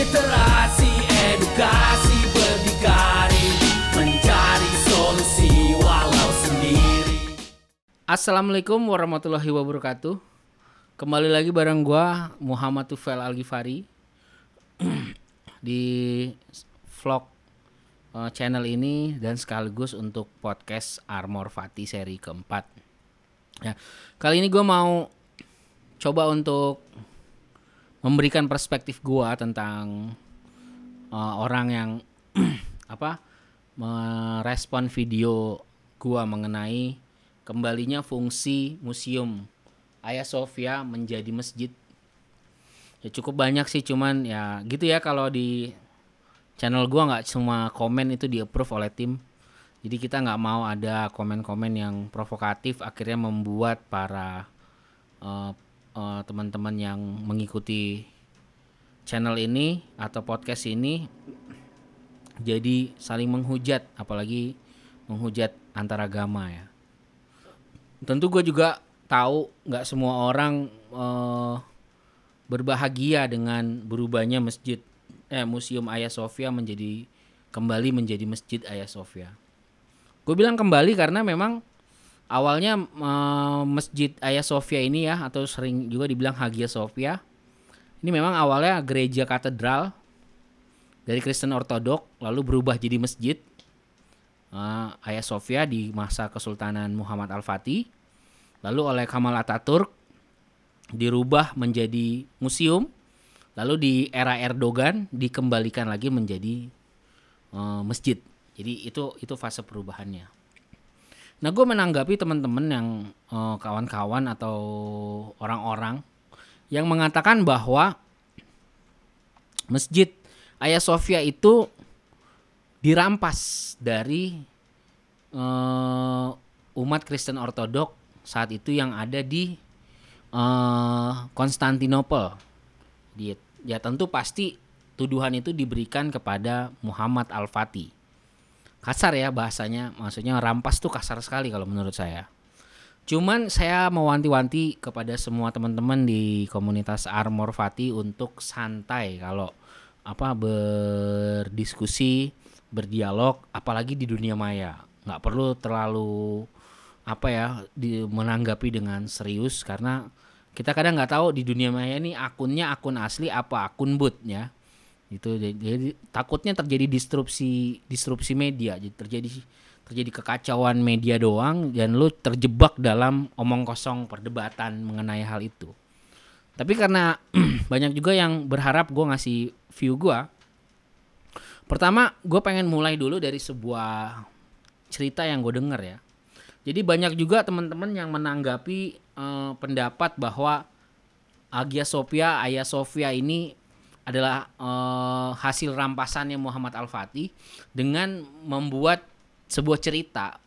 Literasi, Assalamualaikum warahmatullahi wabarakatuh. Kembali lagi bareng gua Muhammad Tufel Al Ghifari di vlog eh, channel ini dan sekaligus untuk podcast Armor Fati seri keempat. Ya, kali ini gua mau coba untuk memberikan perspektif gua tentang eh, orang yang apa merespon video gua mengenai kembalinya fungsi museum Ayah Sofia menjadi masjid. Ya cukup banyak sih cuman ya gitu ya kalau di channel gua nggak semua komen itu di approve oleh tim. Jadi kita nggak mau ada komen-komen yang provokatif akhirnya membuat para eh, teman-teman yang mengikuti channel ini atau podcast ini jadi saling menghujat apalagi menghujat antar agama ya tentu gue juga tahu nggak semua orang eh, berbahagia dengan berubahnya masjid eh museum Ayah Sofia menjadi kembali menjadi masjid Ayah Sofia. Gue bilang kembali karena memang awalnya eh, masjid Ayah Sofia ini ya atau sering juga dibilang Hagia Sophia ini memang awalnya gereja katedral dari Kristen Ortodok lalu berubah jadi masjid eh, Ayah Sofia di masa Kesultanan Muhammad Al-Fatih. Lalu oleh Kamal Ataturk dirubah menjadi museum. Lalu di era Erdogan dikembalikan lagi menjadi eh, masjid. Jadi itu itu fase perubahannya. Nah, gue menanggapi teman-teman yang eh, kawan-kawan atau orang-orang yang mengatakan bahwa masjid Ayah Sofia itu dirampas dari eh, umat Kristen Ortodok saat itu yang ada di eh, Konstantinopel. Dia ya tentu pasti tuduhan itu diberikan kepada Muhammad Al-Fatih. Kasar ya bahasanya, maksudnya rampas tuh kasar sekali kalau menurut saya. Cuman saya mewanti-wanti kepada semua teman-teman di komunitas Armor Fatih untuk santai kalau apa berdiskusi, berdialog apalagi di dunia maya. nggak perlu terlalu apa ya di, menanggapi dengan serius karena kita kadang nggak tahu di dunia maya ini akunnya akun asli apa akun bot ya itu jadi, takutnya terjadi disrupsi disrupsi media. Jadi terjadi terjadi kekacauan media doang dan lu terjebak dalam omong kosong perdebatan mengenai hal itu. Tapi karena banyak juga yang berharap gue ngasih view gue pertama gue pengen mulai dulu dari sebuah cerita yang gue denger ya. Jadi banyak juga teman-teman yang menanggapi eh, pendapat bahwa Hagia Sophia, Ayah Sofia ini adalah eh, hasil rampasannya Muhammad Al-Fatih dengan membuat sebuah cerita.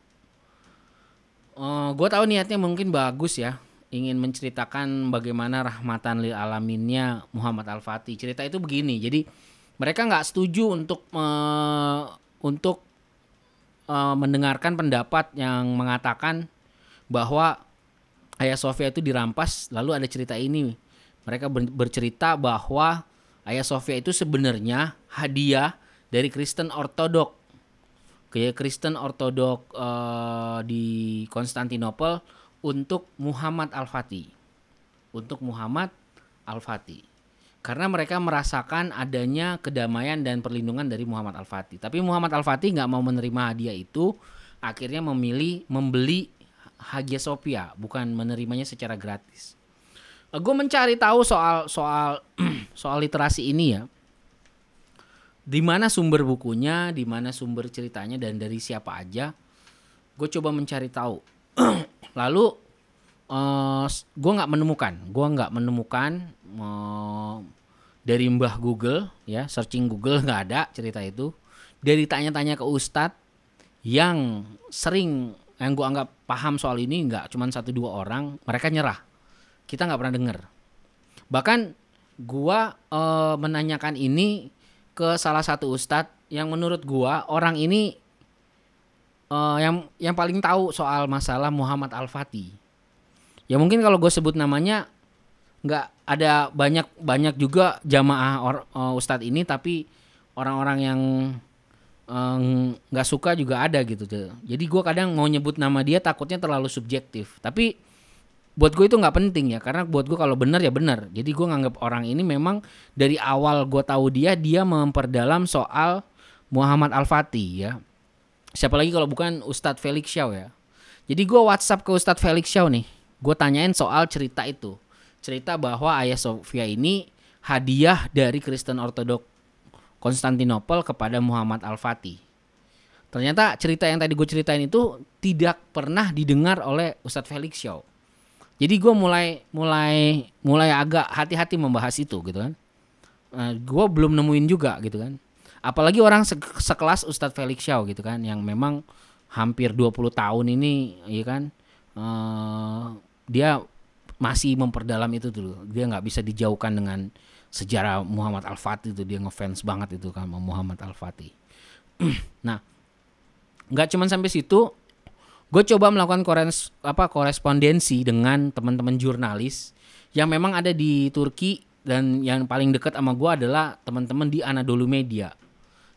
gue tahu niatnya mungkin bagus ya, ingin menceritakan bagaimana rahmatan lil alaminnya Muhammad Al-Fatih. Cerita itu begini, jadi mereka nggak setuju untuk eh, untuk eh, mendengarkan pendapat yang mengatakan bahwa Ayah Sofia itu dirampas lalu ada cerita ini mereka ber- bercerita bahwa Ayah Sofia itu sebenarnya hadiah dari Kristen Ortodok kayak Kristen Ortodok eh, di Konstantinopel untuk Muhammad Al-Fatih untuk Muhammad Al-Fatih karena mereka merasakan adanya kedamaian dan perlindungan dari Muhammad Al-Fatih. Tapi Muhammad Al-Fatih nggak mau menerima hadiah itu, akhirnya memilih membeli Hagia Sophia, bukan menerimanya secara gratis. Gue mencari tahu soal soal soal literasi ini ya. Di mana sumber bukunya, di mana sumber ceritanya dan dari siapa aja. Gue coba mencari tahu. Lalu eh gue nggak menemukan, gue nggak menemukan eh, dari Mbah Google ya, searching Google nggak ada cerita itu. Dari tanya-tanya ke Ustadz yang sering yang gue anggap paham soal ini nggak cuma satu dua orang, mereka nyerah. Kita nggak pernah dengar. Bahkan gua eh, menanyakan ini ke salah satu ustadz yang menurut gua orang ini eh, yang yang paling tahu soal masalah Muhammad Al Fatih. Ya mungkin kalau gue sebut namanya nggak ada banyak banyak juga jamaah or, uh, ustadz ini tapi orang-orang yang nggak uh, suka juga ada gitu tuh. Jadi gue kadang mau nyebut nama dia takutnya terlalu subjektif. Tapi buat gue itu nggak penting ya karena buat gue kalau benar ya benar. Jadi gue nganggap orang ini memang dari awal gue tahu dia dia memperdalam soal Muhammad Al Fatih ya. Siapa lagi kalau bukan Ustadz Felix Xiao ya. Jadi gue WhatsApp ke Ustadz Felix Xiao nih. Gue tanyain soal cerita itu. Cerita bahwa Ayah Sofia ini hadiah dari Kristen Ortodok Konstantinopel kepada Muhammad Al-Fatih. Ternyata cerita yang tadi gue ceritain itu tidak pernah didengar oleh Ustadz Felix Shaw. Jadi gue mulai mulai mulai agak hati-hati membahas itu gitu kan. Uh, gue belum nemuin juga gitu kan. Apalagi orang se sekelas Ustadz Felix Shaw gitu kan yang memang hampir 20 tahun ini ya kan uh, dia masih memperdalam itu dulu. Dia nggak bisa dijauhkan dengan sejarah Muhammad Al-Fatih itu dia ngefans banget itu kan Muhammad Al-Fatih. nah, nggak cuman sampai situ, gue coba melakukan kores, apa korespondensi dengan teman-teman jurnalis yang memang ada di Turki dan yang paling dekat sama gue adalah teman-teman di Anadolu Media.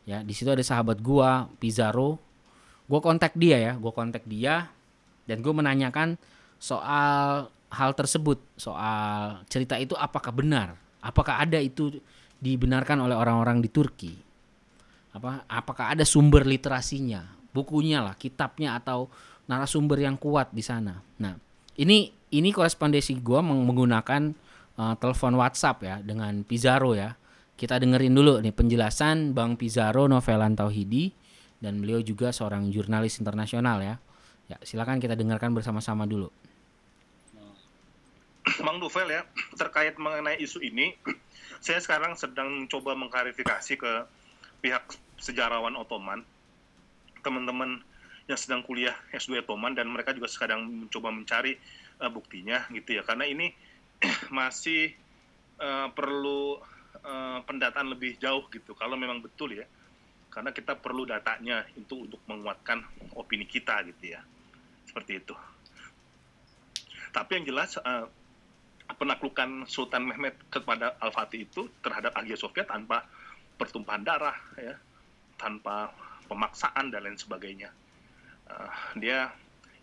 Ya, di situ ada sahabat gue, Pizarro. Gue kontak dia ya, gue kontak dia dan gue menanyakan soal hal tersebut, soal cerita itu apakah benar Apakah ada itu dibenarkan oleh orang-orang di Turki? Apa apakah ada sumber literasinya, bukunya lah, kitabnya atau narasumber yang kuat di sana? Nah, ini ini korespondensi gua menggunakan uh, telepon WhatsApp ya dengan Pizarro ya. Kita dengerin dulu nih penjelasan Bang Pizarro Novelan Tauhidi dan beliau juga seorang jurnalis internasional ya. Ya, silakan kita dengarkan bersama-sama dulu. Mang Duvel ya terkait mengenai isu ini, saya sekarang sedang coba mengklarifikasi ke pihak sejarawan Ottoman, teman-teman yang sedang kuliah S2 Ottoman dan mereka juga sedang mencoba mencari uh, buktinya gitu ya, karena ini masih uh, perlu uh, pendataan lebih jauh gitu, kalau memang betul ya, karena kita perlu datanya itu untuk menguatkan opini kita gitu ya, seperti itu. Tapi yang jelas uh, penaklukan Sultan Mehmet kepada Al-Fatih itu terhadap Hagia Sophia tanpa pertumpahan darah ya. Tanpa pemaksaan dan lain sebagainya uh, dia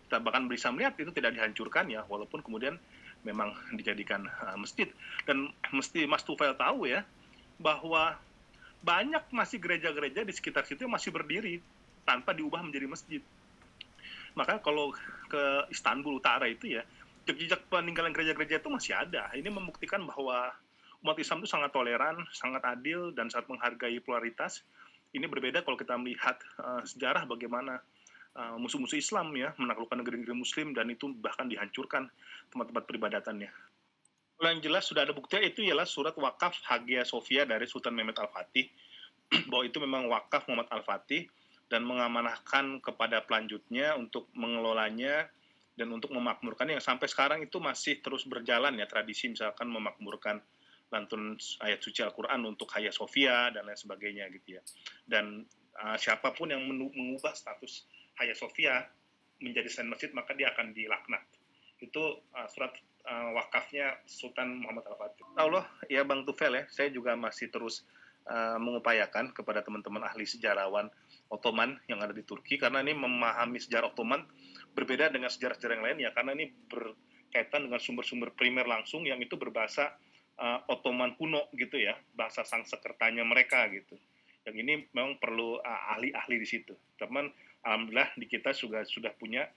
kita bahkan bisa melihat itu tidak dihancurkan ya walaupun kemudian memang dijadikan uh, masjid dan mesti Mas Tufel tahu ya bahwa banyak masih gereja-gereja di sekitar situ yang masih berdiri tanpa diubah menjadi masjid maka kalau ke Istanbul Utara itu ya jejak peninggalan gereja-gereja itu masih ada. Ini membuktikan bahwa umat Islam itu sangat toleran, sangat adil, dan sangat menghargai pluralitas. Ini berbeda kalau kita melihat uh, sejarah bagaimana uh, musuh-musuh Islam ya menaklukkan negeri-negeri Muslim dan itu bahkan dihancurkan tempat-tempat peribadatannya. Yang jelas sudah ada bukti itu ialah surat wakaf Hagia Sophia dari Sultan Mehmet Al-Fatih bahwa itu memang wakaf Muhammad Al-Fatih dan mengamanahkan kepada pelanjutnya untuk mengelolanya dan untuk memakmurkan yang sampai sekarang itu masih terus berjalan ya tradisi misalkan memakmurkan lantun ayat suci Al-Quran untuk Hagia Sophia dan lain sebagainya gitu ya. Dan uh, siapa pun yang mengubah status Hagia Sophia menjadi selain masjid maka dia akan dilaknat. Itu uh, surat uh, wakafnya Sultan Muhammad Al-Fatih. Allah ya Bang Tufel ya, saya juga masih terus uh, mengupayakan kepada teman-teman ahli sejarawan Ottoman yang ada di Turki karena ini memahami sejarah Ottoman berbeda dengan sejarah-sejarah yang lain ya karena ini berkaitan dengan sumber-sumber primer langsung yang itu berbahasa uh, Ottoman kuno gitu ya bahasa sang sekertanya mereka gitu yang ini memang perlu uh, ahli-ahli di situ teman alhamdulillah di kita juga sudah punya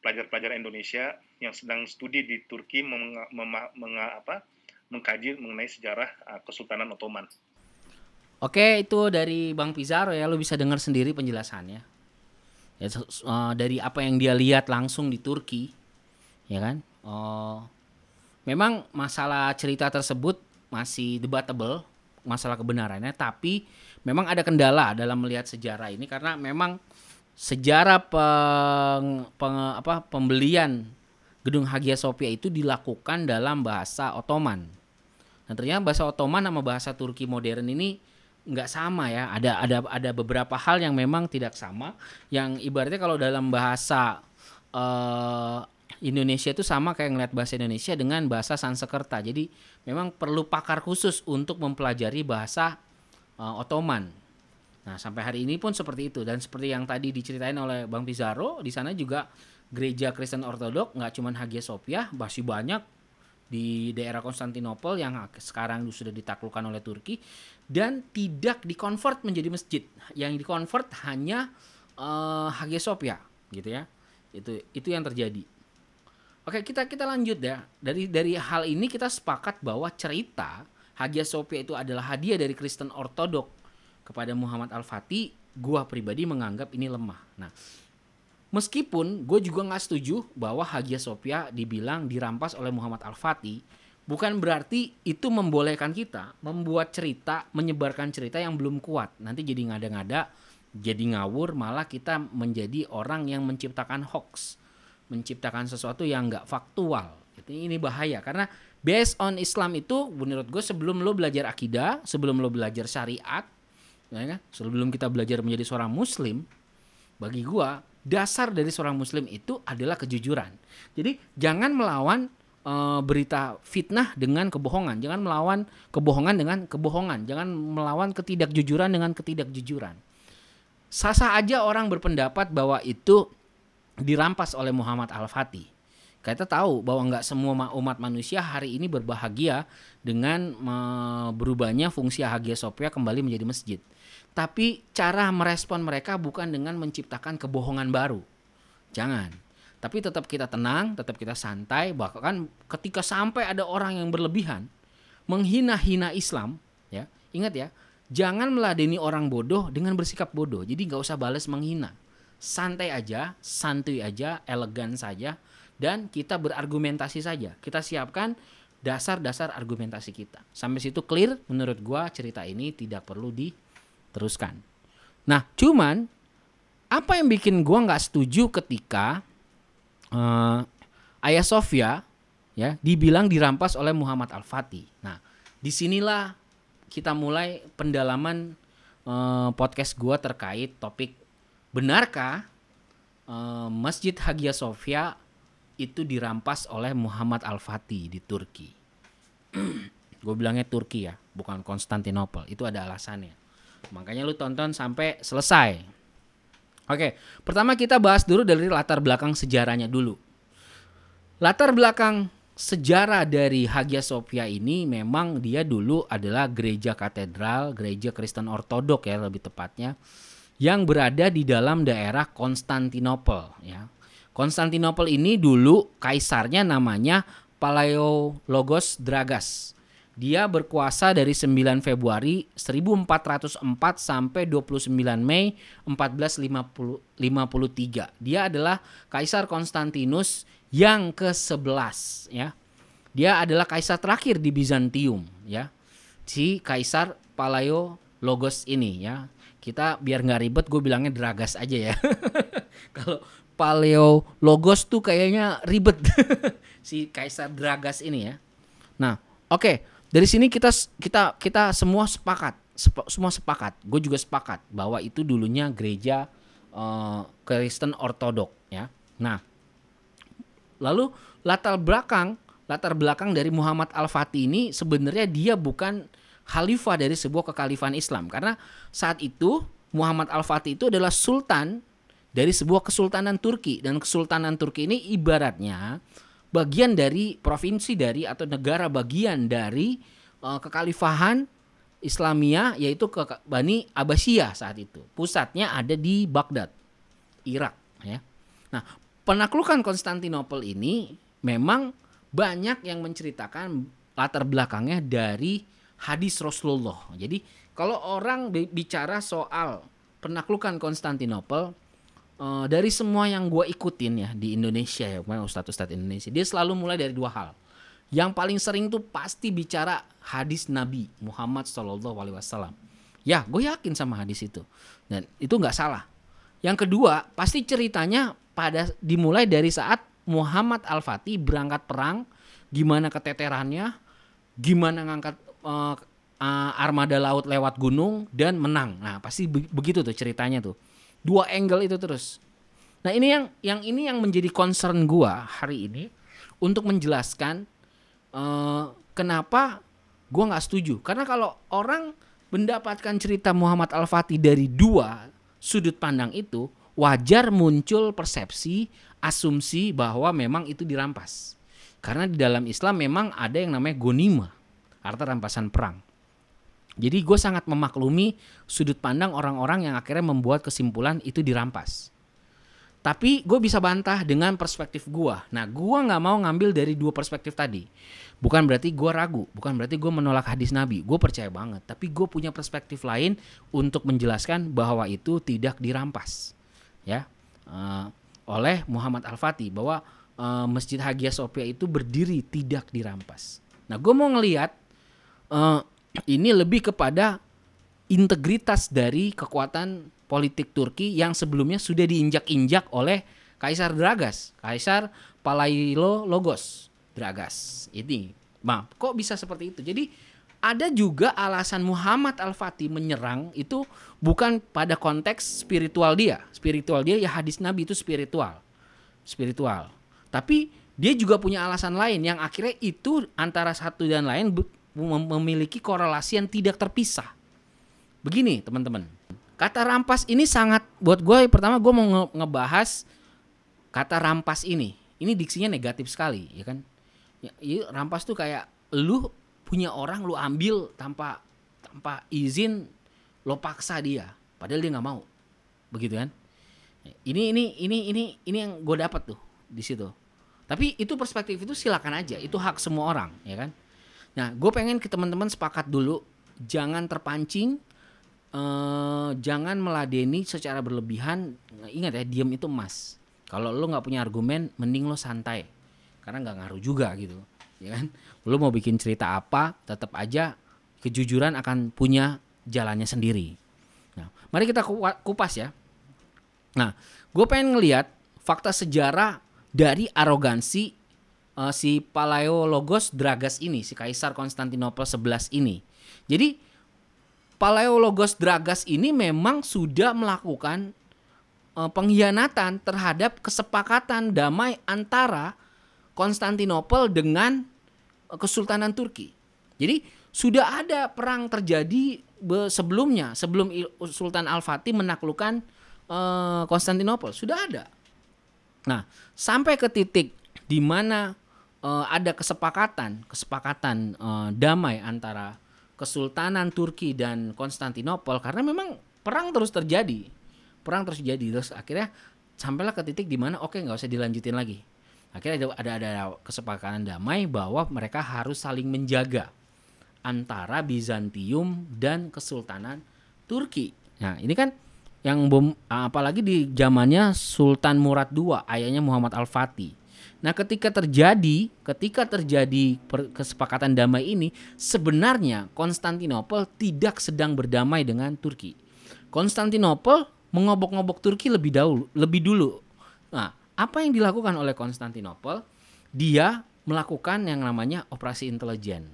pelajar-pelajar Indonesia yang sedang studi di Turki meng, mem, meng, apa, mengkaji mengenai sejarah uh, Kesultanan Ottoman. Oke, itu dari Bang Pizarro ya, lu bisa dengar sendiri penjelasannya. Ya uh, dari apa yang dia lihat langsung di Turki ya kan? Uh, memang masalah cerita tersebut masih debatable masalah kebenarannya tapi memang ada kendala dalam melihat sejarah ini karena memang sejarah peng, peng, apa, pembelian gedung Hagia Sophia itu dilakukan dalam bahasa Ottoman. Dan ternyata bahasa Ottoman sama bahasa Turki modern ini nggak sama ya. Ada ada ada beberapa hal yang memang tidak sama. Yang ibaratnya kalau dalam bahasa uh, Indonesia itu sama kayak ngeliat bahasa Indonesia dengan bahasa Sanskerta. Jadi memang perlu pakar khusus untuk mempelajari bahasa uh, Ottoman. Nah, sampai hari ini pun seperti itu dan seperti yang tadi diceritain oleh Bang Pizarro, di sana juga gereja Kristen Ortodok nggak cuma Hagia Sophia, masih banyak di daerah Konstantinopel yang sekarang sudah ditaklukkan oleh Turki dan tidak dikonvert menjadi masjid. Yang dikonvert hanya uh, Hagia Sophia, gitu ya. Itu itu yang terjadi. Oke, kita kita lanjut ya. Dari dari hal ini kita sepakat bahwa cerita Hagia Sophia itu adalah hadiah dari Kristen Ortodok kepada Muhammad Al-Fatih, gua pribadi menganggap ini lemah. Nah, meskipun gue juga nggak setuju bahwa Hagia Sophia dibilang dirampas oleh Muhammad Al-Fatih, bukan berarti itu membolehkan kita membuat cerita, menyebarkan cerita yang belum kuat. Nanti jadi ngada-ngada, jadi ngawur, malah kita menjadi orang yang menciptakan hoax, menciptakan sesuatu yang nggak faktual. Itu ini bahaya karena based on Islam itu menurut gue sebelum lo belajar akidah, sebelum lo belajar syariat, ya kan? Sebelum kita belajar menjadi seorang muslim, bagi gua dasar dari seorang muslim itu adalah kejujuran. Jadi jangan melawan e, berita fitnah dengan kebohongan, jangan melawan kebohongan dengan kebohongan, jangan melawan ketidakjujuran dengan ketidakjujuran. Sasa aja orang berpendapat bahwa itu dirampas oleh Muhammad Al-Fatih. Kita tahu bahwa nggak semua umat manusia hari ini berbahagia dengan berubahnya fungsi Hagia Sophia kembali menjadi masjid. Tapi cara merespon mereka bukan dengan menciptakan kebohongan baru. Jangan. Tapi tetap kita tenang, tetap kita santai. Bahkan ketika sampai ada orang yang berlebihan menghina-hina Islam, ya ingat ya, jangan meladeni orang bodoh dengan bersikap bodoh. Jadi nggak usah balas menghina. Santai aja, santuy aja, elegan saja, dan kita berargumentasi saja. Kita siapkan dasar-dasar argumentasi kita. Sampai situ clear, menurut gua cerita ini tidak perlu di teruskan. Nah, cuman apa yang bikin gua nggak setuju ketika uh, Ayah Sofia ya dibilang dirampas oleh Muhammad Al Fatih. Nah, di sinilah kita mulai pendalaman uh, podcast gua terkait topik benarkah uh, Masjid Hagia Sophia itu dirampas oleh Muhammad Al Fatih di Turki. gue bilangnya Turki ya, bukan Konstantinopel. Itu ada alasannya. Makanya lu tonton sampai selesai. Oke, pertama kita bahas dulu dari latar belakang sejarahnya dulu. Latar belakang sejarah dari Hagia Sophia ini memang dia dulu adalah gereja katedral, gereja Kristen Ortodok ya lebih tepatnya, yang berada di dalam daerah Konstantinopel ya. Konstantinopel ini dulu kaisarnya namanya Palaiologos Dragas dia berkuasa dari 9 Februari 1404 sampai 29 Mei 1453. Dia adalah Kaisar Konstantinus yang ke-11 ya. Dia adalah kaisar terakhir di Bizantium ya. Si Kaisar Paleo Logos ini ya. Kita biar nggak ribet gue bilangnya Dragas aja ya. Kalau Paleo Logos tuh kayaknya ribet si Kaisar Dragas ini ya. Nah, oke. Okay dari sini kita kita kita semua sepakat sepa, semua sepakat. Gue juga sepakat bahwa itu dulunya gereja uh, Kristen Ortodok ya. Nah lalu latar belakang latar belakang dari Muhammad Al Fatih ini sebenarnya dia bukan khalifah dari sebuah kekhalifahan Islam. Karena saat itu Muhammad Al Fatih itu adalah sultan dari sebuah kesultanan Turki. Dan kesultanan Turki ini ibaratnya bagian dari provinsi dari atau negara bagian dari uh, kekhalifahan Islamia yaitu ke Bani Abbasiyah saat itu. Pusatnya ada di Baghdad, Irak ya. Nah, penaklukan Konstantinopel ini memang banyak yang menceritakan latar belakangnya dari hadis Rasulullah. Jadi, kalau orang bicara soal penaklukan Konstantinopel, uh, dari semua yang gue ikutin ya di Indonesia ya, ustadz-ustadz Indonesia, dia selalu mulai dari dua hal. Yang paling sering tuh pasti bicara hadis Nabi Muhammad Shallallahu Alaihi Wasallam. Ya, gue yakin sama hadis itu dan itu nggak salah. Yang kedua, pasti ceritanya pada dimulai dari saat Muhammad Al Fatih berangkat perang, gimana keteterannya, gimana ngangkat uh, uh, armada laut lewat gunung dan menang. Nah, pasti begitu tuh ceritanya tuh Dua angle itu terus. Nah ini yang yang ini yang menjadi concern gua hari ini untuk menjelaskan eh, kenapa gua nggak setuju. Karena kalau orang mendapatkan cerita Muhammad Al Fatih dari dua sudut pandang itu, wajar muncul persepsi, asumsi bahwa memang itu dirampas. Karena di dalam Islam memang ada yang namanya gonima, harta rampasan perang. Jadi gue sangat memaklumi sudut pandang orang-orang yang akhirnya membuat kesimpulan itu dirampas. Tapi gue bisa bantah dengan perspektif gue. Nah, gue nggak mau ngambil dari dua perspektif tadi. Bukan berarti gue ragu, bukan berarti gue menolak hadis Nabi. Gue percaya banget. Tapi gue punya perspektif lain untuk menjelaskan bahwa itu tidak dirampas, ya, eh, oleh Muhammad Al Fatih bahwa eh, Masjid Hagia Sophia itu berdiri tidak dirampas. Nah, gue mau ngelihat eh, ini lebih kepada integritas dari kekuatan politik Turki yang sebelumnya sudah diinjak-injak oleh Kaisar Dragas, Kaisar Palailo Logos Dragas. Ini, nah, kok bisa seperti itu? Jadi ada juga alasan Muhammad Al-Fatih menyerang itu bukan pada konteks spiritual dia. Spiritual dia ya hadis Nabi itu spiritual. Spiritual. Tapi dia juga punya alasan lain yang akhirnya itu antara satu dan lain memiliki korelasi yang tidak terpisah. Begini teman-teman, kata rampas ini sangat buat gue pertama gue mau nge- ngebahas kata rampas ini. Ini diksinya negatif sekali, ya kan? Ya, iya, rampas tuh kayak lu punya orang lu ambil tanpa tanpa izin lo paksa dia, padahal dia nggak mau, begitu kan? Ini ini ini ini ini yang gue dapat tuh di situ. Tapi itu perspektif itu silakan aja, itu hak semua orang, ya kan? Nah, gue pengen ke teman-teman sepakat dulu, jangan terpancing, eh, jangan meladeni secara berlebihan. Ingat ya, diam itu emas. Kalau lo nggak punya argumen, mending lo santai, karena nggak ngaruh juga gitu, ya kan? Lo mau bikin cerita apa, tetap aja kejujuran akan punya jalannya sendiri. Nah, mari kita ku- kupas ya. Nah, gue pengen ngelihat fakta sejarah dari arogansi eh, si Palaeologos Dragas ini, si Kaisar Konstantinopel 11 ini. Jadi Palaeologos Dragas ini memang sudah melakukan eh, pengkhianatan terhadap kesepakatan damai antara Konstantinopel dengan eh, Kesultanan Turki. Jadi sudah ada perang terjadi be- sebelumnya, sebelum Sultan Al-Fatih menaklukkan Konstantinopel, sudah ada. Nah, sampai ke titik di mana eh, ada kesepakatan, kesepakatan eh, damai antara Kesultanan Turki dan Konstantinopel karena memang perang terus terjadi. Perang terus terjadi terus akhirnya sampailah ke titik di mana oke nggak usah dilanjutin lagi. Akhirnya ada, ada ada kesepakatan damai bahwa mereka harus saling menjaga antara Bizantium dan Kesultanan Turki. Nah, ini kan yang bom apalagi di zamannya Sultan Murad II, ayahnya Muhammad Al-Fatih. Nah, ketika terjadi, ketika terjadi kesepakatan damai ini, sebenarnya Konstantinopel tidak sedang berdamai dengan Turki. Konstantinopel mengobok-ngobok Turki lebih dahulu, lebih dulu. Nah, apa yang dilakukan oleh Konstantinopel? Dia melakukan yang namanya operasi intelijen.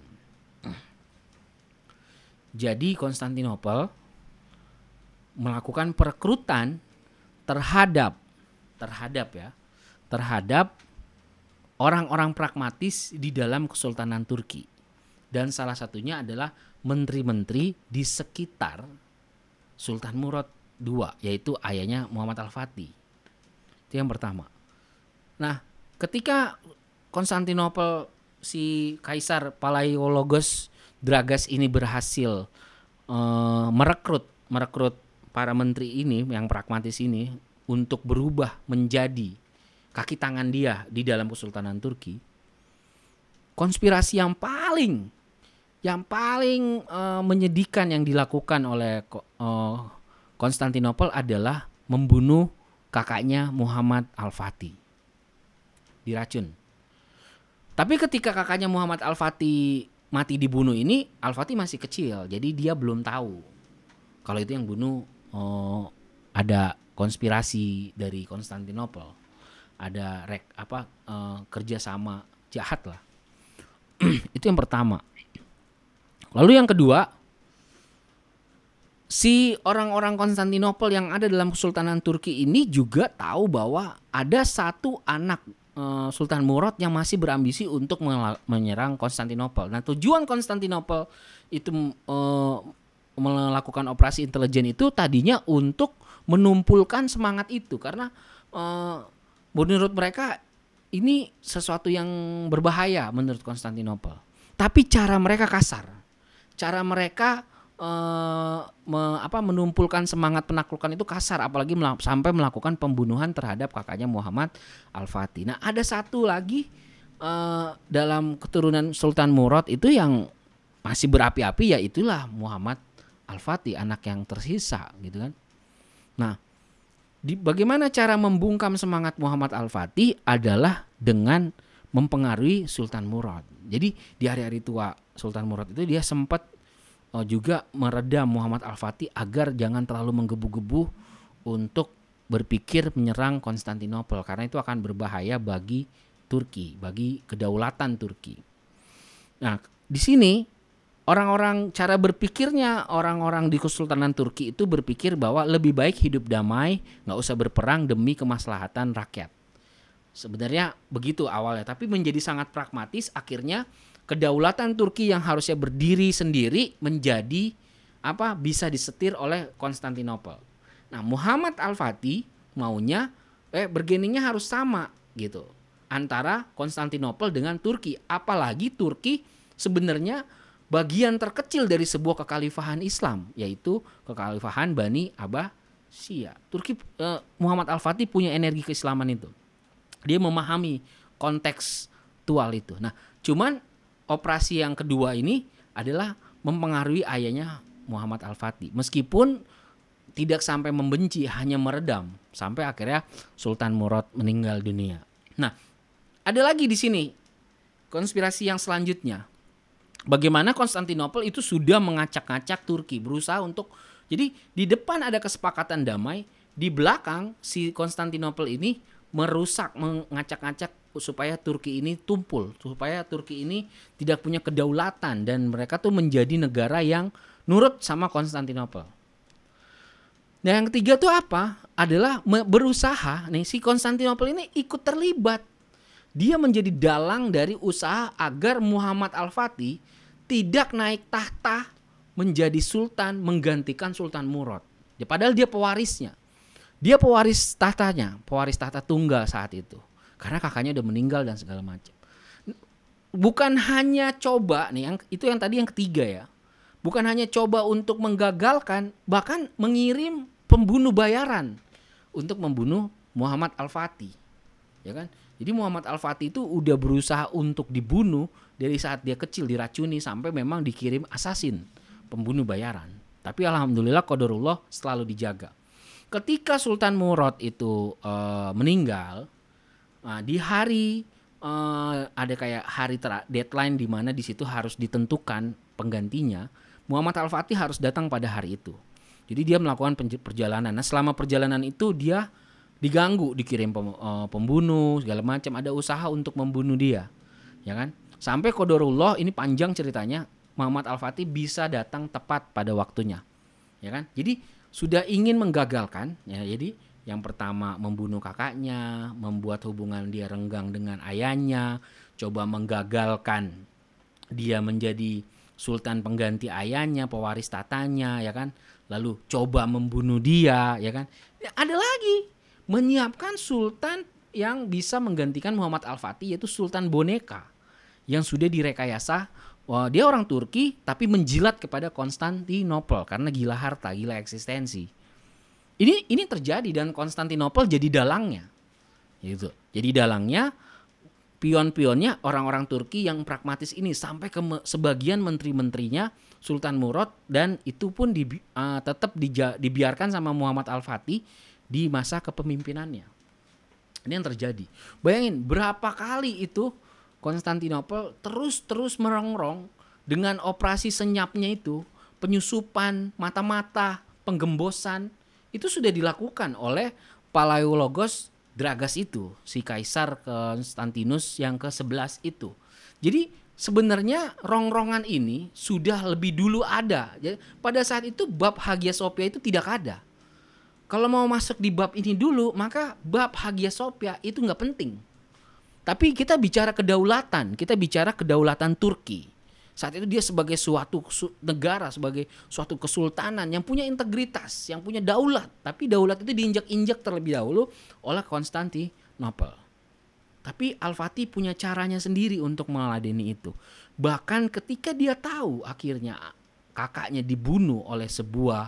Jadi Konstantinopel melakukan perekrutan terhadap terhadap ya, terhadap orang-orang pragmatis di dalam Kesultanan Turki. Dan salah satunya adalah menteri-menteri di sekitar Sultan Murad II, yaitu ayahnya Muhammad Al-Fatih. Itu yang pertama. Nah, ketika Konstantinopel si Kaisar Palaiologos Dragas ini berhasil eh, merekrut merekrut para menteri ini yang pragmatis ini untuk berubah menjadi kaki tangan dia di dalam Kesultanan Turki. Konspirasi yang paling yang paling eh, menyedihkan yang dilakukan oleh eh, Konstantinopel adalah membunuh kakaknya Muhammad Al-Fatih. Diracun. Tapi ketika kakaknya Muhammad Al-Fatih mati dibunuh ini, Al-Fatih masih kecil, jadi dia belum tahu kalau itu yang bunuh oh, ada konspirasi dari Konstantinopel, ada rek apa eh, kerjasama jahat lah. itu yang pertama. Lalu yang kedua, si orang-orang Konstantinopel yang ada dalam Kesultanan Turki ini juga tahu bahwa ada satu anak eh, Sultan Murad yang masih berambisi untuk menyerang Konstantinopel. Nah, tujuan Konstantinopel itu eh, melakukan operasi intelijen itu tadinya untuk menumpulkan semangat itu karena eh, menurut mereka ini sesuatu yang berbahaya menurut Konstantinopel. Tapi cara mereka kasar. Cara mereka eh, me- apa menumpulkan semangat penaklukan itu kasar apalagi mela- sampai melakukan pembunuhan terhadap kakaknya Muhammad Al-Fatih. Nah, ada satu lagi eh, dalam keturunan Sultan Murad itu yang masih berapi-api ya itulah Muhammad Al-Fatih anak yang tersisa gitu kan. Nah, di, bagaimana cara membungkam semangat Muhammad Al-Fatih adalah dengan mempengaruhi Sultan Murad. Jadi di hari-hari tua Sultan Murad itu dia sempat eh, juga meredam Muhammad Al-Fatih agar jangan terlalu menggebu-gebu untuk berpikir menyerang Konstantinopel karena itu akan berbahaya bagi Turki, bagi kedaulatan Turki. Nah, di sini orang-orang cara berpikirnya orang-orang di Kesultanan Turki itu berpikir bahwa lebih baik hidup damai, nggak usah berperang demi kemaslahatan rakyat. Sebenarnya begitu awalnya, tapi menjadi sangat pragmatis. Akhirnya kedaulatan Turki yang harusnya berdiri sendiri menjadi apa bisa disetir oleh Konstantinopel. Nah Muhammad Al Fatih maunya eh bergeningnya harus sama gitu antara Konstantinopel dengan Turki. Apalagi Turki sebenarnya bagian terkecil dari sebuah kekhalifahan Islam yaitu kekhalifahan Bani Abbasiyah. Turki eh, Muhammad Al Fatih punya energi keislaman itu dia memahami kontekstual itu. Nah, cuman operasi yang kedua ini adalah mempengaruhi ayahnya Muhammad Al-Fatih. Meskipun tidak sampai membenci, hanya meredam sampai akhirnya Sultan Murad meninggal dunia. Nah, ada lagi di sini konspirasi yang selanjutnya. Bagaimana Konstantinopel itu sudah mengacak-ngacak Turki, berusaha untuk jadi di depan ada kesepakatan damai, di belakang si Konstantinopel ini merusak, mengacak-ngacak supaya Turki ini tumpul, supaya Turki ini tidak punya kedaulatan dan mereka tuh menjadi negara yang nurut sama Konstantinopel. Nah yang ketiga tuh apa? Adalah berusaha nih si Konstantinopel ini ikut terlibat. Dia menjadi dalang dari usaha agar Muhammad Al-Fatih tidak naik tahta menjadi sultan menggantikan Sultan Murad. Ya, padahal dia pewarisnya. Dia pewaris tahtanya, pewaris tahta tunggal saat itu. Karena kakaknya udah meninggal dan segala macam. Bukan hanya coba nih, yang itu yang tadi yang ketiga ya. Bukan hanya coba untuk menggagalkan, bahkan mengirim pembunuh bayaran untuk membunuh Muhammad Al-Fatih. Ya kan? Jadi Muhammad Al-Fatih itu udah berusaha untuk dibunuh dari saat dia kecil diracuni sampai memang dikirim asasin, pembunuh bayaran. Tapi alhamdulillah qadarullah selalu dijaga. Ketika Sultan Murad itu eh, meninggal nah, di hari eh, ada kayak hari tera- deadline di mana di situ harus ditentukan penggantinya Muhammad Al Fatih harus datang pada hari itu. Jadi dia melakukan perjalanan. Nah selama perjalanan itu dia diganggu dikirim pem- pembunuh segala macam. Ada usaha untuk membunuh dia ya kan sampai Qadarullah ini panjang ceritanya Muhammad Al Fatih bisa datang tepat pada waktunya. Ya kan? Jadi sudah ingin menggagalkan ya jadi yang pertama membunuh kakaknya membuat hubungan dia renggang dengan ayahnya coba menggagalkan dia menjadi sultan pengganti ayahnya pewaris tatanya ya kan? Lalu coba membunuh dia ya kan? Ya, ada lagi menyiapkan sultan yang bisa menggantikan Muhammad Al-Fatih yaitu sultan boneka yang sudah direkayasa Wah, dia orang Turki tapi menjilat kepada Konstantinopel karena gila harta, gila eksistensi. Ini ini terjadi dan Konstantinopel jadi dalangnya. Gitu. Jadi dalangnya pion-pionnya orang-orang Turki yang pragmatis ini sampai ke sebagian menteri-menterinya Sultan Murad dan itu pun dibi- eh, tetap dija- dibiarkan sama Muhammad Al-Fatih di masa kepemimpinannya. Ini yang terjadi. Bayangin berapa kali itu Konstantinopel terus-terus merongrong dengan operasi senyapnya itu, penyusupan mata-mata, penggembosan itu sudah dilakukan oleh Palaiologos Dragas itu, si kaisar Konstantinus yang ke-11 itu. Jadi sebenarnya rongrongan ini sudah lebih dulu ada. Jadi pada saat itu bab Hagia Sophia itu tidak ada. Kalau mau masuk di bab ini dulu, maka bab Hagia Sophia itu nggak penting. Tapi kita bicara kedaulatan, kita bicara kedaulatan Turki. Saat itu dia sebagai suatu su- negara, sebagai suatu kesultanan yang punya integritas, yang punya daulat. Tapi daulat itu diinjak-injak terlebih dahulu oleh Konstantinopel. Tapi Al-Fatih punya caranya sendiri untuk meladeni itu. Bahkan ketika dia tahu akhirnya kakaknya dibunuh oleh sebuah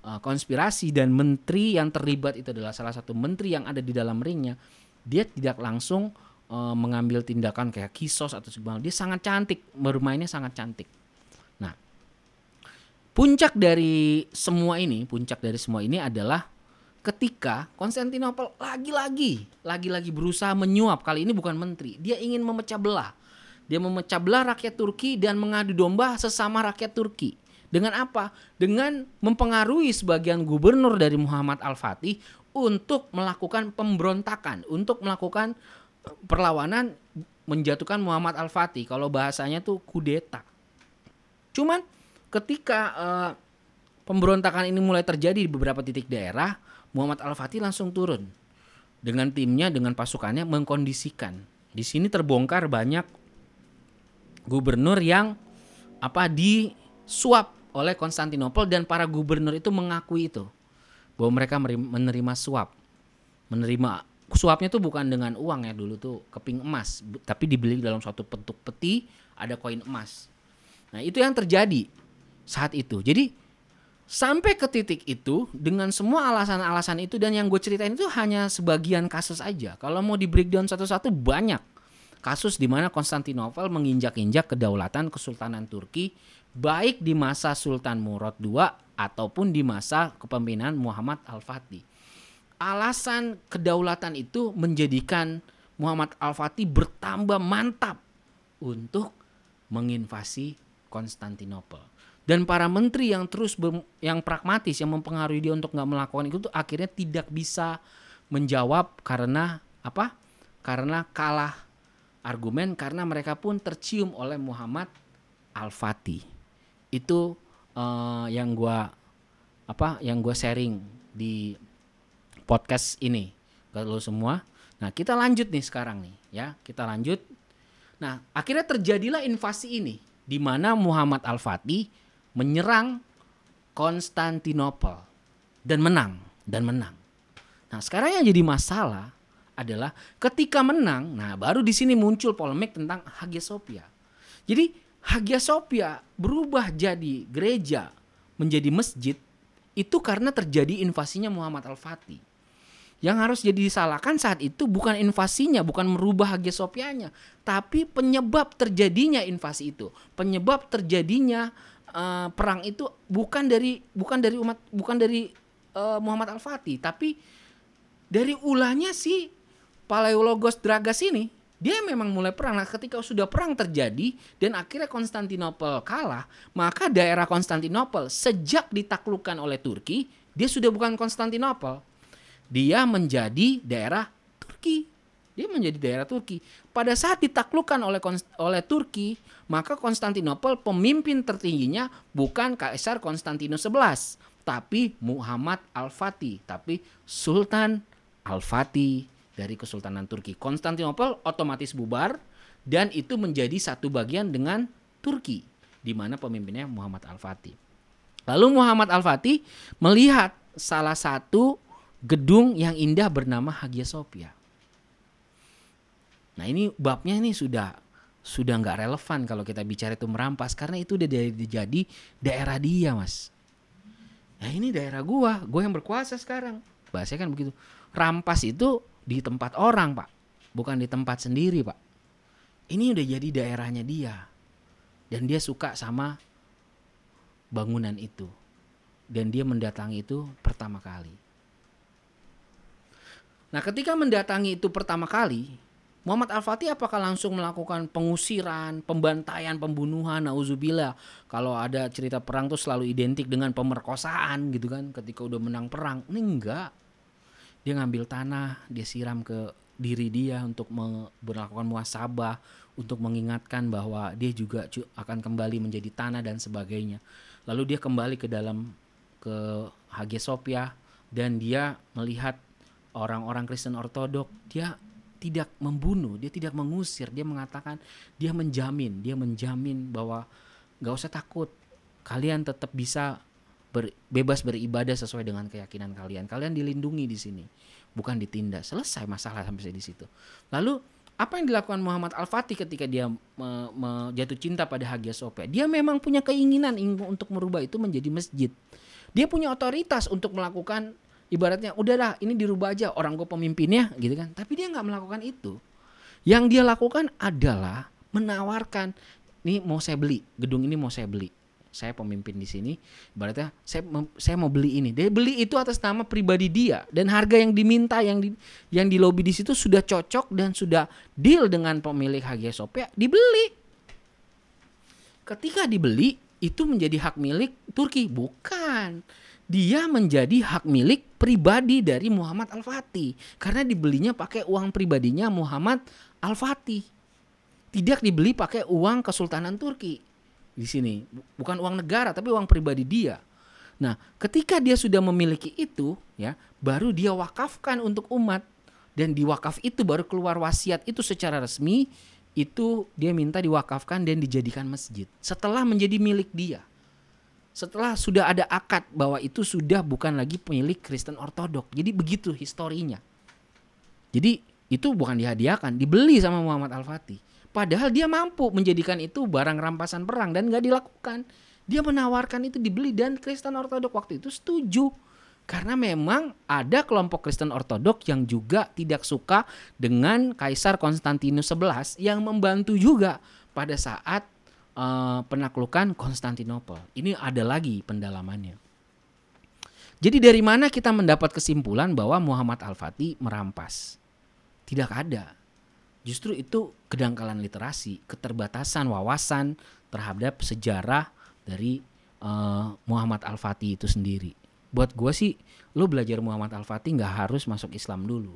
uh, konspirasi dan menteri yang terlibat itu adalah salah satu menteri yang ada di dalam ringnya, dia tidak langsung uh, mengambil tindakan kayak kisos atau sebagainya. Dia sangat cantik, bermainnya sangat cantik. Nah, puncak dari semua ini, puncak dari semua ini adalah ketika Konstantinopel lagi-lagi lagi-lagi berusaha menyuap kali ini bukan menteri dia ingin memecah belah dia memecah belah rakyat Turki dan mengadu domba sesama rakyat Turki dengan apa dengan mempengaruhi sebagian gubernur dari Muhammad Al-Fatih untuk melakukan pemberontakan untuk melakukan eh, perlawanan menjatuhkan Muhammad Al-Fatih kalau bahasanya tuh kudeta cuman ketika eh, pemberontakan ini mulai terjadi di beberapa titik daerah Muhammad Al-Fatih langsung turun dengan timnya dengan pasukannya mengkondisikan. Di sini terbongkar banyak gubernur yang apa disuap oleh Konstantinopel dan para gubernur itu mengakui itu bahwa mereka menerima suap. Menerima suapnya tuh bukan dengan uang ya dulu tuh keping emas, tapi dibeli dalam suatu bentuk peti ada koin emas. Nah, itu yang terjadi saat itu. Jadi sampai ke titik itu dengan semua alasan-alasan itu dan yang gue ceritain itu hanya sebagian kasus aja. Kalau mau di breakdown satu-satu banyak kasus di mana Konstantinopel menginjak-injak kedaulatan Kesultanan Turki baik di masa Sultan Murad II ataupun di masa kepemimpinan Muhammad Al-Fatih. Alasan kedaulatan itu menjadikan Muhammad Al-Fatih bertambah mantap untuk menginvasi Konstantinopel. Dan para menteri yang terus ber- yang pragmatis yang mempengaruhi dia untuk nggak melakukan itu tuh akhirnya tidak bisa menjawab karena apa? Karena kalah argumen karena mereka pun tercium oleh Muhammad Al-Fatih itu eh, yang gua apa yang gua sharing di podcast ini ke lo semua nah kita lanjut nih sekarang nih ya kita lanjut nah akhirnya terjadilah invasi ini di mana Muhammad Al-Fatih menyerang Konstantinopel dan menang dan menang. Nah, sekarang yang jadi masalah adalah ketika menang, nah baru di sini muncul polemik tentang Hagia Sophia. Jadi Hagia Sophia berubah jadi gereja menjadi masjid itu karena terjadi invasinya Muhammad Al-Fatih. Yang harus jadi disalahkan saat itu bukan invasinya, bukan merubah Hagia Sophianya, tapi penyebab terjadinya invasi itu, penyebab terjadinya eh, perang itu bukan dari bukan dari umat bukan dari eh, Muhammad Al-Fatih, tapi dari ulahnya si Palaiologos Dragas ini. Dia memang mulai perang. Nah, ketika sudah perang terjadi dan akhirnya Konstantinopel kalah, maka daerah Konstantinopel sejak ditaklukkan oleh Turki, dia sudah bukan Konstantinopel dia menjadi daerah Turki. Dia menjadi daerah Turki. Pada saat ditaklukkan oleh oleh Turki, maka Konstantinopel pemimpin tertingginya bukan Kaisar Konstantinus 11, tapi Muhammad Al-Fatih, tapi Sultan Al-Fatih dari Kesultanan Turki. Konstantinopel otomatis bubar dan itu menjadi satu bagian dengan Turki di mana pemimpinnya Muhammad Al-Fatih. Lalu Muhammad Al-Fatih melihat salah satu gedung yang indah bernama Hagia Sophia. Nah ini babnya ini sudah sudah nggak relevan kalau kita bicara itu merampas karena itu udah jadi, daerah dia mas. Nah ini daerah gua, gua yang berkuasa sekarang. Bahasanya kan begitu. Rampas itu di tempat orang pak, bukan di tempat sendiri pak. Ini udah jadi daerahnya dia, dan dia suka sama bangunan itu, dan dia mendatangi itu pertama kali. Nah, ketika mendatangi itu pertama kali, Muhammad Al-Fatih apakah langsung melakukan pengusiran, pembantaian, pembunuhan, nauzubillah. Kalau ada cerita perang tuh selalu identik dengan pemerkosaan gitu kan ketika udah menang perang. Ini enggak. Dia ngambil tanah, dia siram ke diri dia untuk me- melakukan muasabah untuk mengingatkan bahwa dia juga akan kembali menjadi tanah dan sebagainya lalu dia kembali ke dalam ke Hagia Sophia dan dia melihat orang-orang Kristen Ortodok dia tidak membunuh dia tidak mengusir dia mengatakan dia menjamin dia menjamin bahwa nggak usah takut kalian tetap bisa ber- bebas beribadah sesuai dengan keyakinan kalian. Kalian dilindungi di sini, bukan ditindas. Selesai masalah sampai di situ. Lalu apa yang dilakukan Muhammad Al-Fatih ketika dia me- me- jatuh cinta pada Hagia Sophia? Dia memang punya keinginan ing- untuk merubah itu menjadi masjid. Dia punya otoritas untuk melakukan ibaratnya udahlah ini dirubah aja orang gue pemimpinnya gitu kan. Tapi dia nggak melakukan itu. Yang dia lakukan adalah menawarkan ini mau saya beli gedung ini mau saya beli. Saya pemimpin di sini. Ibaratnya saya saya mau beli ini. Dia beli itu atas nama pribadi dia dan harga yang diminta yang di yang di lobi di situ sudah cocok dan sudah deal dengan pemilik Hagia Sophia dibeli. Ketika dibeli itu menjadi hak milik Turki. Bukan dia menjadi hak milik pribadi dari Muhammad Al-Fatih. Karena dibelinya pakai uang pribadinya Muhammad Al-Fatih. Tidak dibeli pakai uang Kesultanan Turki. Di sini. Bu- bukan uang negara tapi uang pribadi dia. Nah ketika dia sudah memiliki itu ya baru dia wakafkan untuk umat. Dan di wakaf itu baru keluar wasiat itu secara resmi itu dia minta diwakafkan dan dijadikan masjid. Setelah menjadi milik dia setelah sudah ada akad bahwa itu sudah bukan lagi milik Kristen Ortodok jadi begitu historinya jadi itu bukan dihadiahkan, dibeli sama Muhammad Al-Fatih. Padahal dia mampu menjadikan itu barang rampasan perang dan nggak dilakukan. Dia menawarkan itu dibeli dan Kristen Ortodok waktu itu setuju. Karena memang ada kelompok Kristen Ortodok yang juga tidak suka dengan Kaisar Konstantinus 11 yang membantu juga pada saat eh, penaklukan Konstantinopel. Ini ada lagi pendalamannya. Jadi dari mana kita mendapat kesimpulan bahwa Muhammad Al-Fatih merampas? Tidak ada. Justru itu kedangkalan literasi, keterbatasan wawasan terhadap sejarah dari eh, Muhammad Al-Fatih itu sendiri. Buat gue sih, lu belajar Muhammad Al-Fatih nggak harus masuk Islam dulu.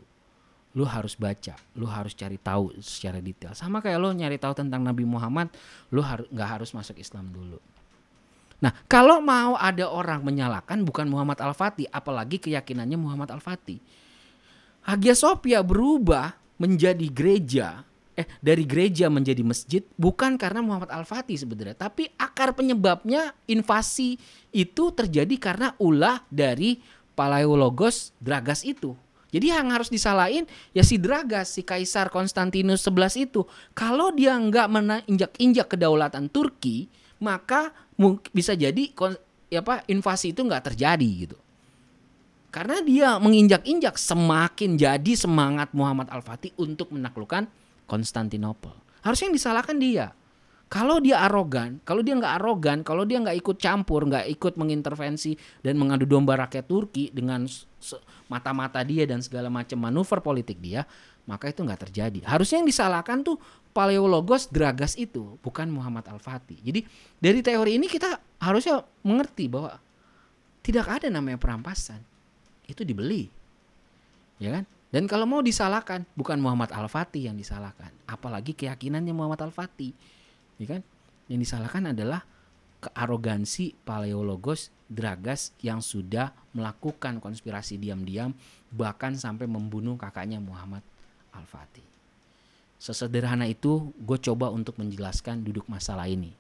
Lu harus baca, lu harus cari tahu secara detail. Sama kayak lu nyari tahu tentang Nabi Muhammad, lu harus nggak harus masuk Islam dulu. Nah, kalau mau ada orang menyalahkan bukan Muhammad Al-Fatih, apalagi keyakinannya Muhammad Al-Fatih. Hagia Sophia berubah menjadi gereja, eh dari gereja menjadi masjid bukan karena Muhammad Al-Fatih sebenarnya, tapi akar penyebabnya invasi itu terjadi karena ulah dari Palaiologos Dragas itu. Jadi yang harus disalahin ya si Dragas, si Kaisar Konstantinus 11 itu. Kalau dia nggak menginjak-injak kedaulatan Turki, maka bisa jadi ya apa invasi itu nggak terjadi gitu. Karena dia menginjak-injak semakin jadi semangat Muhammad Al-Fatih untuk menaklukkan Konstantinopel. Harusnya yang disalahkan dia. Kalau dia arogan, kalau dia nggak arogan, kalau dia nggak ikut campur, nggak ikut mengintervensi dan mengadu domba rakyat Turki dengan mata-mata dia dan segala macam manuver politik dia, maka itu nggak terjadi. Harusnya yang disalahkan tuh Paleologos Dragas itu, bukan Muhammad Al-Fatih. Jadi dari teori ini kita harusnya mengerti bahwa tidak ada namanya perampasan itu dibeli ya kan dan kalau mau disalahkan bukan Muhammad Al-Fatih yang disalahkan apalagi keyakinannya Muhammad Al-Fatih ya kan? Yang disalahkan adalah kearogansi Paleologos Dragas yang sudah melakukan konspirasi diam-diam bahkan sampai membunuh kakaknya Muhammad Al-Fatih. Sesederhana itu gue coba untuk menjelaskan duduk masalah ini.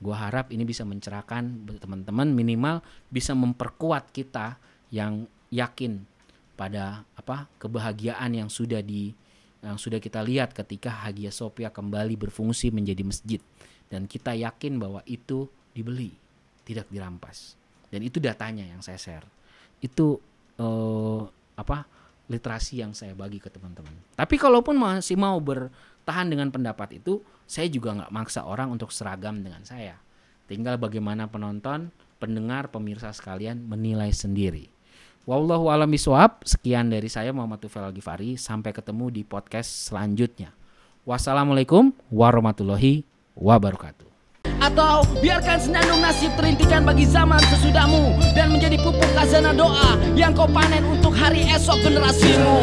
Gue harap ini bisa mencerahkan teman-teman minimal bisa memperkuat kita yang yakin pada apa kebahagiaan yang sudah di yang sudah kita lihat ketika Hagia Sophia kembali berfungsi menjadi masjid. Dan kita yakin bahwa itu dibeli tidak dirampas. Dan itu datanya yang saya share. Itu eh, apa literasi yang saya bagi ke teman-teman. Tapi kalaupun masih mau bertahan dengan pendapat itu saya juga nggak maksa orang untuk seragam dengan saya. Tinggal bagaimana penonton pendengar pemirsa sekalian menilai sendiri Wallahu alam biswab. Sekian dari saya Muhammad Tufel Al-Ghifari. Sampai ketemu di podcast selanjutnya. Wassalamualaikum warahmatullahi wabarakatuh. Atau biarkan senandung nasib terintikan bagi zaman sesudahmu Dan menjadi pupuk khazanah doa Yang kau panen untuk hari esok generasimu